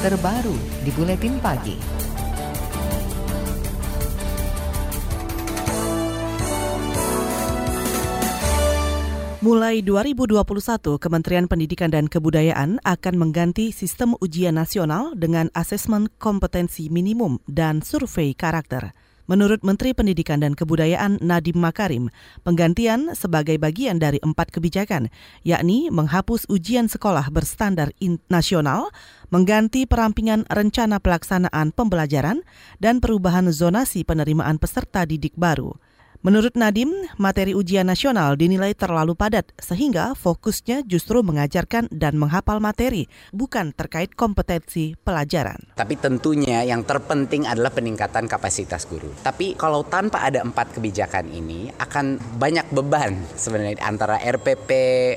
terbaru di Buletin Pagi. Mulai 2021, Kementerian Pendidikan dan Kebudayaan akan mengganti sistem ujian nasional dengan asesmen kompetensi minimum dan survei karakter. Menurut Menteri Pendidikan dan Kebudayaan Nadiem Makarim, penggantian sebagai bagian dari empat kebijakan, yakni menghapus ujian sekolah berstandar nasional, mengganti perampingan rencana pelaksanaan pembelajaran, dan perubahan zonasi penerimaan peserta didik baru. Menurut Nadim, materi ujian nasional dinilai terlalu padat sehingga fokusnya justru mengajarkan dan menghafal materi, bukan terkait kompetensi pelajaran. Tapi tentunya yang terpenting adalah peningkatan kapasitas guru. Tapi kalau tanpa ada empat kebijakan ini akan banyak beban sebenarnya antara RPP,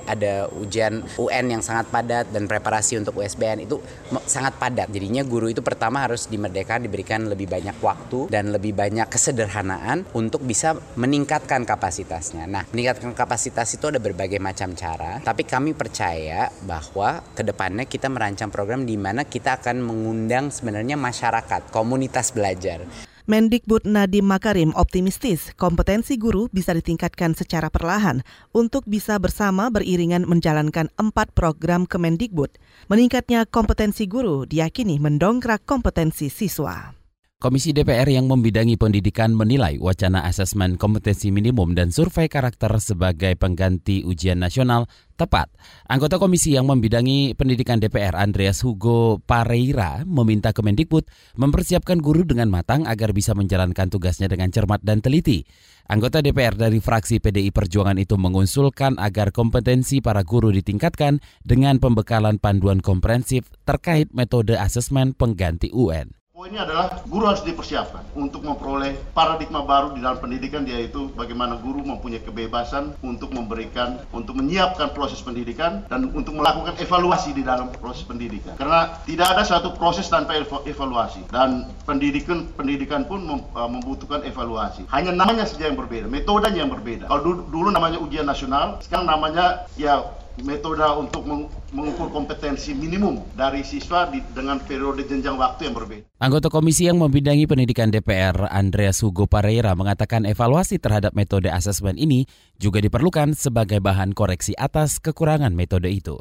ada ujian UN yang sangat padat dan preparasi untuk USBN itu sangat padat. Jadinya guru itu pertama harus dimerdekakan, diberikan lebih banyak waktu dan lebih banyak kesederhanaan untuk bisa meningkatkan kapasitasnya. Nah, meningkatkan kapasitas itu ada berbagai macam cara, tapi kami percaya bahwa ke depannya kita merancang program di mana kita akan mengundang sebenarnya masyarakat, komunitas belajar. Mendikbud Nadiem Makarim optimistis kompetensi guru bisa ditingkatkan secara perlahan untuk bisa bersama beriringan menjalankan empat program Kemendikbud. Meningkatnya kompetensi guru diyakini mendongkrak kompetensi siswa. Komisi DPR yang membidangi pendidikan menilai wacana asesmen kompetensi minimum dan survei karakter sebagai pengganti ujian nasional tepat. Anggota komisi yang membidangi pendidikan DPR Andreas Hugo Pareira meminta Kemendikbud mempersiapkan guru dengan matang agar bisa menjalankan tugasnya dengan cermat dan teliti. Anggota DPR dari fraksi PDI Perjuangan itu mengusulkan agar kompetensi para guru ditingkatkan dengan pembekalan panduan komprehensif terkait metode asesmen pengganti UN. Poinnya adalah guru harus dipersiapkan untuk memperoleh paradigma baru di dalam pendidikan yaitu bagaimana guru mempunyai kebebasan untuk memberikan, untuk menyiapkan proses pendidikan dan untuk melakukan evaluasi di dalam proses pendidikan. Karena tidak ada satu proses tanpa evaluasi dan pendidikan pendidikan pun uh, membutuhkan evaluasi. Hanya namanya saja yang berbeda, metodenya yang berbeda. Kalau dulu namanya ujian nasional, sekarang namanya ya metode untuk mengukur kompetensi minimum dari siswa di, dengan periode jenjang waktu yang berbeda. Anggota komisi yang membidangi pendidikan DPR, Andreas Hugo Pareira, mengatakan evaluasi terhadap metode asesmen ini juga diperlukan sebagai bahan koreksi atas kekurangan metode itu.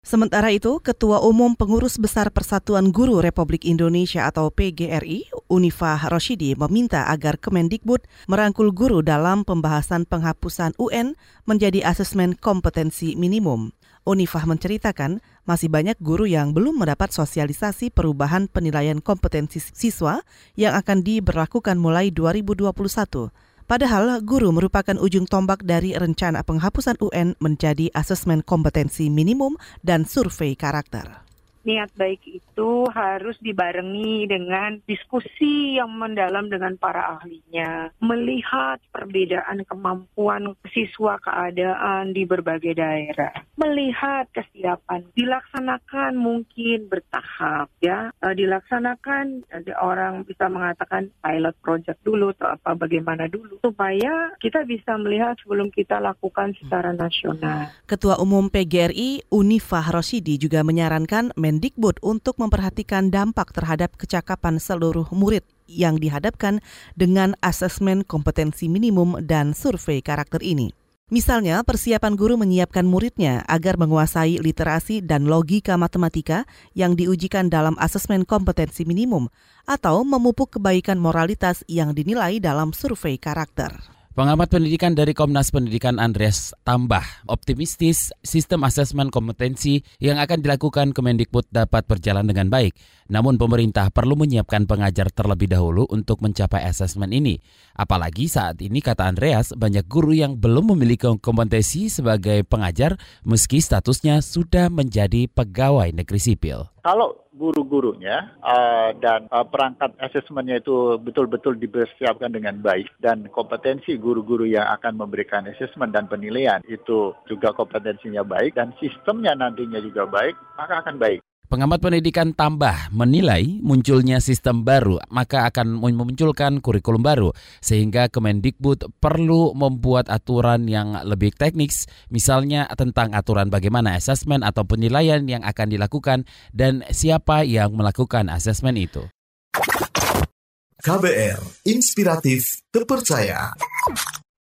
Sementara itu, Ketua Umum Pengurus Besar Persatuan Guru Republik Indonesia atau PGRI, Unifah Roshidi, meminta agar Kemendikbud merangkul guru dalam pembahasan penghapusan UN menjadi asesmen kompetensi minimum. Unifah menceritakan masih banyak guru yang belum mendapat sosialisasi perubahan penilaian kompetensi siswa yang akan diberlakukan mulai 2021. Padahal guru merupakan ujung tombak dari rencana penghapusan UN menjadi asesmen kompetensi minimum dan survei karakter niat baik itu harus dibarengi dengan diskusi yang mendalam dengan para ahlinya, melihat perbedaan kemampuan siswa keadaan di berbagai daerah, melihat kesiapan, dilaksanakan mungkin bertahap ya, e, dilaksanakan ada orang bisa mengatakan pilot project dulu atau apa bagaimana dulu. Supaya kita bisa melihat sebelum kita lakukan secara nasional. Ketua Umum PGRI Unifah Rosidi juga menyarankan Mendikbud untuk memperhatikan dampak terhadap kecakapan seluruh murid yang dihadapkan dengan asesmen kompetensi minimum dan survei karakter ini. Misalnya, persiapan guru menyiapkan muridnya agar menguasai literasi dan logika matematika yang diujikan dalam asesmen kompetensi minimum, atau memupuk kebaikan moralitas yang dinilai dalam survei karakter. Pengamat pendidikan dari Komnas Pendidikan Andreas Tambah optimistis sistem asesmen kompetensi yang akan dilakukan Kemendikbud dapat berjalan dengan baik. Namun pemerintah perlu menyiapkan pengajar terlebih dahulu untuk mencapai asesmen ini. Apalagi saat ini kata Andreas banyak guru yang belum memiliki kompetensi sebagai pengajar meski statusnya sudah menjadi pegawai negeri sipil. Kalau guru-gurunya uh, dan uh, perangkat asesmennya itu betul-betul dipersiapkan dengan baik dan kompetensi guru-guru yang akan memberikan asesmen dan penilaian itu juga kompetensinya baik dan sistemnya nantinya juga baik, maka akan baik. Pengamat pendidikan tambah menilai munculnya sistem baru maka akan memunculkan kurikulum baru sehingga Kemendikbud perlu membuat aturan yang lebih teknis misalnya tentang aturan bagaimana asesmen atau penilaian yang akan dilakukan dan siapa yang melakukan asesmen itu. KBR Inspiratif Terpercaya.